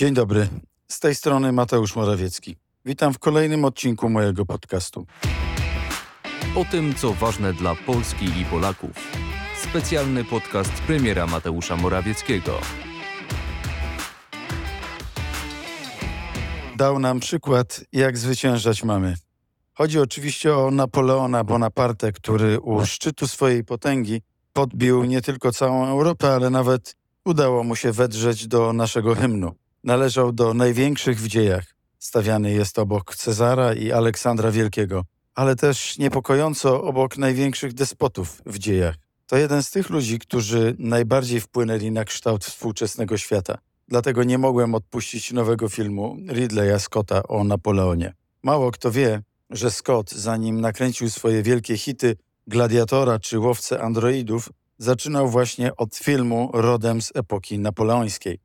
Dzień dobry. Z tej strony Mateusz Morawiecki. Witam w kolejnym odcinku mojego podcastu. O tym, co ważne dla Polski i Polaków. Specjalny podcast premiera Mateusza Morawieckiego. Dał nam przykład, jak zwyciężać mamy. Chodzi oczywiście o Napoleona Bonaparte, który u szczytu swojej potęgi podbił nie tylko całą Europę, ale nawet udało mu się wedrzeć do naszego hymnu. Należał do największych w dziejach. Stawiany jest obok Cezara i Aleksandra Wielkiego, ale też niepokojąco obok największych despotów w dziejach. To jeden z tych ludzi, którzy najbardziej wpłynęli na kształt współczesnego świata. Dlatego nie mogłem odpuścić nowego filmu Ridleya Scotta o Napoleonie. Mało kto wie, że Scott, zanim nakręcił swoje wielkie hity Gladiatora czy Łowcę Androidów, zaczynał właśnie od filmu rodem z epoki napoleońskiej.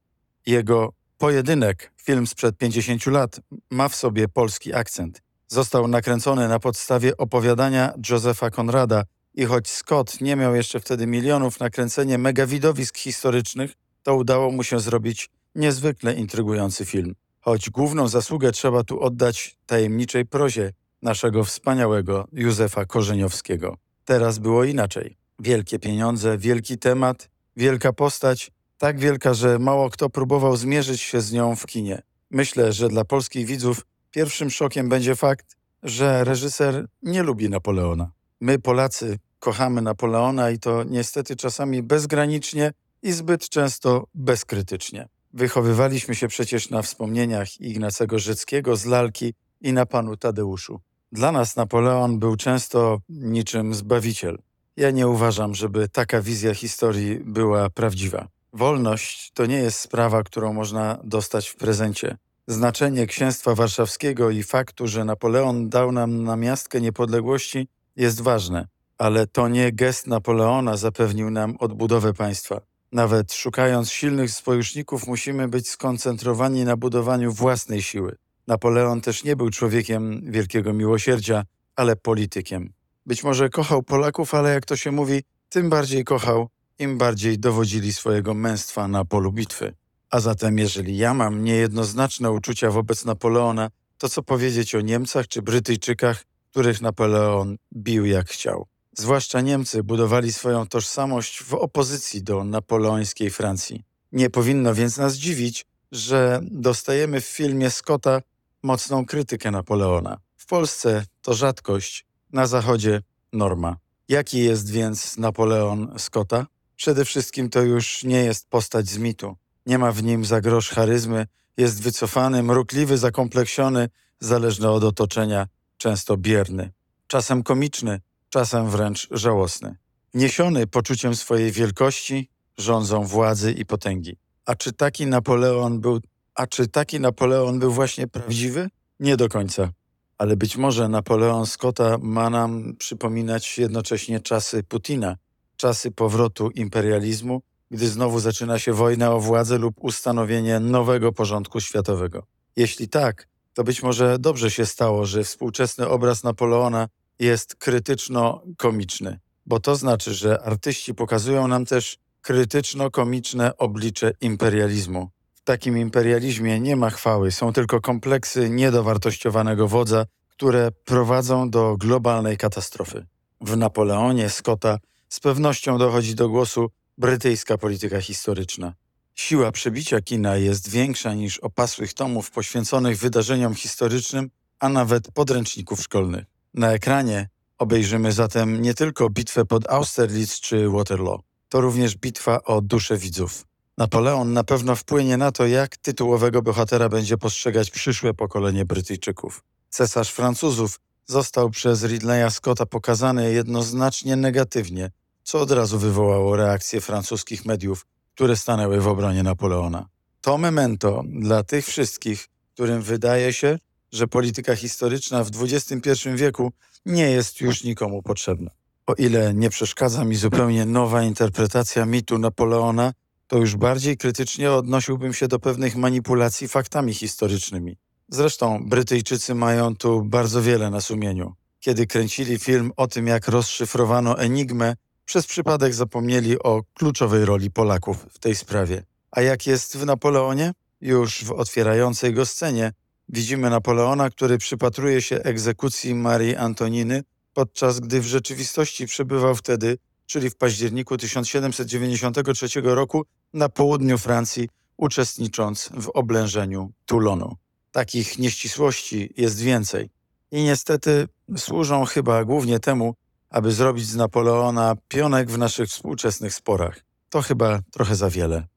Jego Pojedynek, film sprzed 50 lat, ma w sobie polski akcent. Został nakręcony na podstawie opowiadania Josepha Conrada i choć Scott nie miał jeszcze wtedy milionów na kręcenie megawidowisk historycznych, to udało mu się zrobić niezwykle intrygujący film. Choć główną zasługę trzeba tu oddać tajemniczej prozie naszego wspaniałego Józefa Korzeniowskiego. Teraz było inaczej. Wielkie pieniądze, wielki temat, wielka postać, tak wielka, że mało kto próbował zmierzyć się z nią w kinie. Myślę, że dla polskich widzów pierwszym szokiem będzie fakt, że reżyser nie lubi Napoleona. My, Polacy, kochamy Napoleona i to niestety czasami bezgranicznie i zbyt często bezkrytycznie. Wychowywaliśmy się przecież na wspomnieniach Ignacego Rzeckiego z lalki i na panu Tadeuszu. Dla nas Napoleon był często niczym zbawiciel. Ja nie uważam, żeby taka wizja historii była prawdziwa. Wolność to nie jest sprawa, którą można dostać w prezencie. Znaczenie księstwa warszawskiego i faktu, że Napoleon dał nam namiastkę niepodległości jest ważne, ale to nie gest Napoleona zapewnił nam odbudowę państwa. Nawet szukając silnych sojuszników, musimy być skoncentrowani na budowaniu własnej siły. Napoleon też nie był człowiekiem wielkiego miłosierdzia, ale politykiem. Być może kochał Polaków, ale jak to się mówi, tym bardziej kochał, im bardziej dowodzili swojego męstwa na polu bitwy. A zatem, jeżeli ja mam niejednoznaczne uczucia wobec Napoleona, to co powiedzieć o Niemcach czy Brytyjczykach, których Napoleon bił jak chciał? Zwłaszcza Niemcy budowali swoją tożsamość w opozycji do napoleońskiej Francji. Nie powinno więc nas dziwić, że dostajemy w filmie Scotta mocną krytykę Napoleona. W Polsce to rzadkość, na Zachodzie norma. Jaki jest więc Napoleon Scotta? Przede wszystkim to już nie jest postać z mitu. Nie ma w nim za grosz charyzmy, jest wycofany, mrukliwy, zakompleksiony, zależny od otoczenia, często bierny. Czasem komiczny, czasem wręcz żałosny. Niesiony poczuciem swojej wielkości, rządzą władzy i potęgi. A czy taki Napoleon był, a czy taki Napoleon był właśnie prawdziwy? Nie do końca. Ale być może Napoleon Scotta ma nam przypominać jednocześnie czasy Putina, czasy powrotu imperializmu, gdy znowu zaczyna się wojna o władzę lub ustanowienie nowego porządku światowego. Jeśli tak, to być może dobrze się stało, że współczesny obraz Napoleona jest krytyczno-komiczny, bo to znaczy, że artyści pokazują nam też krytyczno-komiczne oblicze imperializmu. W takim imperializmie nie ma chwały, są tylko kompleksy niedowartościowanego wodza, które prowadzą do globalnej katastrofy. W Napoleonie Scotta z pewnością dochodzi do głosu brytyjska polityka historyczna. Siła przebicia kina jest większa niż opasłych tomów poświęconych wydarzeniom historycznym, a nawet podręczników szkolnych. Na ekranie obejrzymy zatem nie tylko bitwę pod Austerlitz czy Waterloo, to również bitwa o duszę widzów. Napoleon na pewno wpłynie na to, jak tytułowego bohatera będzie postrzegać przyszłe pokolenie Brytyjczyków. Cesarz Francuzów został przez Ridleya Scotta pokazany jednoznacznie negatywnie, co od razu wywołało reakcję francuskich mediów, które stanęły w obronie Napoleona. To memento dla tych wszystkich, którym wydaje się, że polityka historyczna w XXI wieku nie jest już nikomu potrzebna. O ile nie przeszkadza mi zupełnie nowa interpretacja mitu Napoleona, to już bardziej krytycznie odnosiłbym się do pewnych manipulacji faktami historycznymi. Zresztą Brytyjczycy mają tu bardzo wiele na sumieniu. Kiedy kręcili film o tym, jak rozszyfrowano enigmę, przez przypadek zapomnieli o kluczowej roli Polaków w tej sprawie. A jak jest w Napoleonie? Już w otwierającej go scenie widzimy Napoleona, który przypatruje się egzekucji Marii Antoniny, podczas gdy w rzeczywistości przebywał wtedy, czyli w październiku 1793 roku, na południu Francji, uczestnicząc w oblężeniu Toulonu. Takich nieścisłości jest więcej i niestety służą chyba głównie temu, aby zrobić z Napoleona pionek w naszych współczesnych sporach. To chyba trochę za wiele.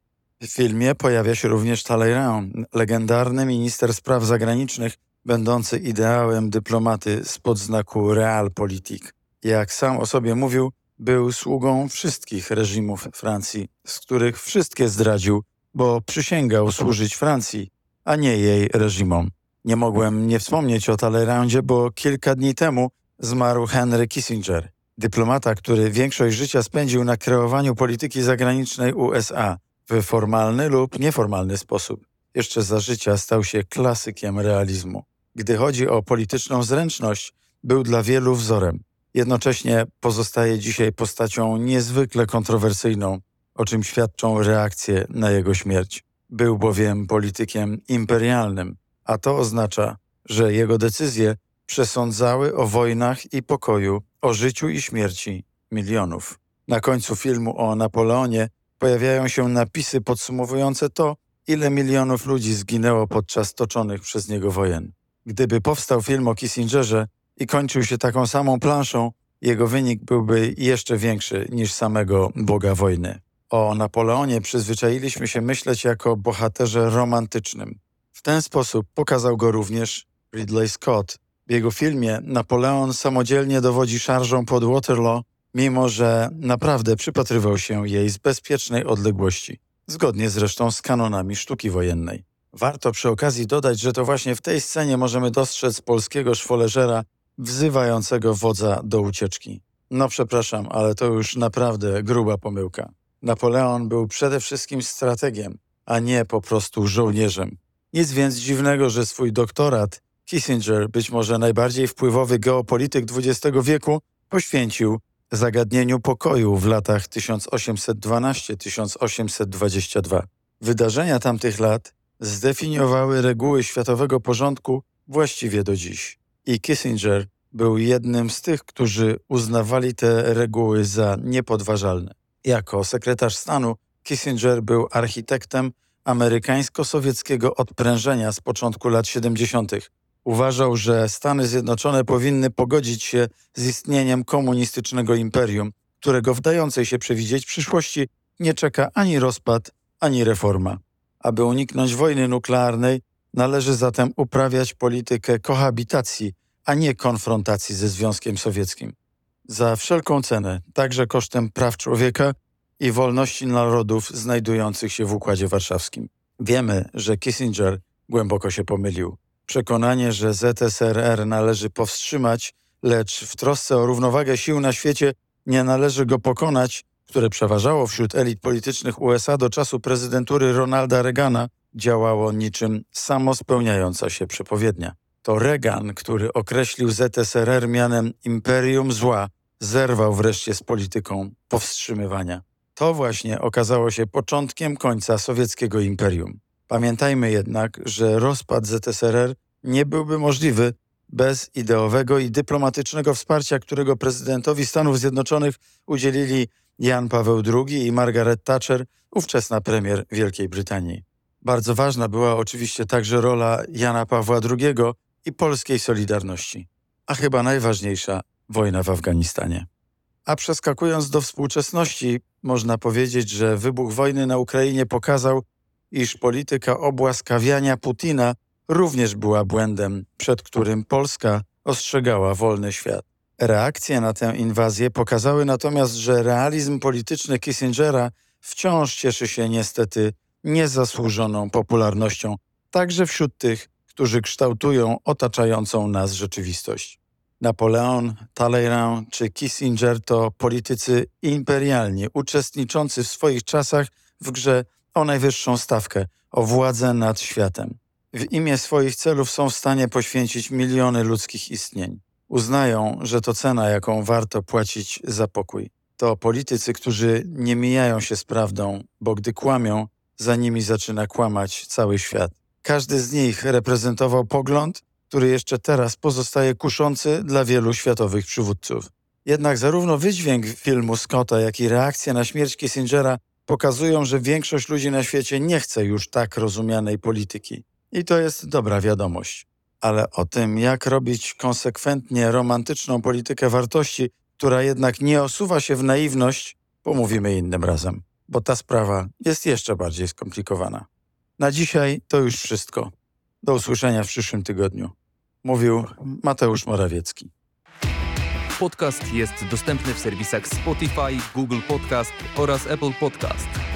W filmie pojawia się również Talleyrand, legendarny minister spraw zagranicznych, będący ideałem dyplomaty spod znaku realpolitik. Jak sam o sobie mówił, był sługą wszystkich reżimów Francji, z których wszystkie zdradził, bo przysięgał służyć Francji, a nie jej reżimom. Nie mogłem nie wspomnieć o Talleyrandie, bo kilka dni temu zmarł Henry Kissinger, dyplomata, który większość życia spędził na kreowaniu polityki zagranicznej USA w formalny lub nieformalny sposób. Jeszcze za życia stał się klasykiem realizmu. Gdy chodzi o polityczną zręczność, był dla wielu wzorem. Jednocześnie pozostaje dzisiaj postacią niezwykle kontrowersyjną, o czym świadczą reakcje na jego śmierć. Był bowiem politykiem imperialnym, a to oznacza, że jego decyzje przesądzały o wojnach i pokoju, o życiu i śmierci milionów. Na końcu filmu o Napoleonie pojawiają się napisy podsumowujące to, ile milionów ludzi zginęło podczas toczonych przez niego wojen. Gdyby powstał film o Kissingerze i kończył się taką samą planszą, jego wynik byłby jeszcze większy niż samego Boga wojny. O Napoleonie przyzwyczailiśmy się myśleć jako bohaterze romantycznym. W ten sposób pokazał go również Ridley Scott. W jego filmie Napoleon samodzielnie dowodzi szarżą pod Waterloo, mimo że naprawdę przypatrywał się jej z bezpiecznej odległości, zgodnie zresztą z kanonami sztuki wojennej. Warto przy okazji dodać, że to właśnie w tej scenie możemy dostrzec polskiego szwoleżera wzywającego wodza do ucieczki. No przepraszam, ale to już naprawdę gruba pomyłka. Napoleon był przede wszystkim strategiem, a nie po prostu żołnierzem. Nic więc dziwnego, że swój doktorat Kissinger, być może najbardziej wpływowy geopolityk XX wieku, poświęcił zagadnieniu pokoju w latach 1812-1822. Wydarzenia tamtych lat zdefiniowały reguły światowego porządku właściwie do dziś. I Kissinger był jednym z tych, którzy uznawali te reguły za niepodważalne. Jako sekretarz stanu Kissinger był architektem amerykańsko-sowieckiego odprężenia z początku lat 70. Uważał, że Stany Zjednoczone powinny pogodzić się z istnieniem komunistycznego imperium, którego w dającej się przewidzieć przyszłości nie czeka ani rozpad, ani reforma. Aby uniknąć wojny nuklearnej, należy zatem uprawiać politykę kohabitacji, a nie konfrontacji ze Związkiem Sowieckim. Za wszelką cenę, także kosztem praw człowieka i wolności narodów znajdujących się w Układzie Warszawskim. Wiemy, że Kissinger głęboko się pomylił. Przekonanie, że ZSRR należy powstrzymać, lecz w trosce o równowagę sił na świecie nie należy go pokonać, które przeważało wśród elit politycznych USA do czasu prezydentury Ronalda Reagana, działało niczym samospełniająca się przepowiednia. To Reagan, który określił ZSRR mianem imperium zła, zerwał wreszcie z polityką powstrzymywania. To właśnie okazało się początkiem końca sowieckiego imperium. Pamiętajmy jednak, że rozpad ZSRR nie byłby możliwy bez ideowego i dyplomatycznego wsparcia, którego prezydentowi Stanów Zjednoczonych udzielili Jan Paweł II i Margaret Thatcher, ówczesna premier Wielkiej Brytanii. Bardzo ważna była oczywiście także rola Jana Pawła II i polskiej Solidarności, a chyba najważniejsza wojna w Afganistanie. A przeskakując do współczesności, można powiedzieć, że wybuch wojny na Ukrainie pokazał, iż polityka obłaskawiania Putina również była błędem, przed którym Polska ostrzegała wolny świat. Reakcje na tę inwazję pokazały natomiast, że realizm polityczny Kissingera wciąż cieszy się niestety niezasłużoną popularnością, także wśród tych, którzy kształtują otaczającą nas rzeczywistość. Napoleon, Talleyrand czy Kissinger to politycy imperialni, uczestniczący w swoich czasach w grze o najwyższą stawkę, o władzę nad światem. W imię swoich celów są w stanie poświęcić miliony ludzkich istnień. Uznają, że to cena, jaką warto płacić za pokój. To politycy, którzy nie mijają się z prawdą, bo gdy kłamią, za nimi zaczyna kłamać cały świat. Każdy z nich reprezentował pogląd, który jeszcze teraz pozostaje kuszący dla wielu światowych przywódców. Jednak zarówno wydźwięk filmu Scotta, jak i reakcja na śmierć Kissingera pokazują, że większość ludzi na świecie nie chce już tak rozumianej polityki. I to jest dobra wiadomość. Ale o tym, jak robić konsekwentnie romantyczną politykę wartości, która jednak nie osuwa się w naiwność, pomówimy innym razem, bo ta sprawa jest jeszcze bardziej skomplikowana. Na dzisiaj to już wszystko. Do usłyszenia w przyszłym tygodniu. Mówił Mateusz Morawiecki. Podcast jest dostępny w serwisach Spotify, Google Podcast oraz Apple Podcast.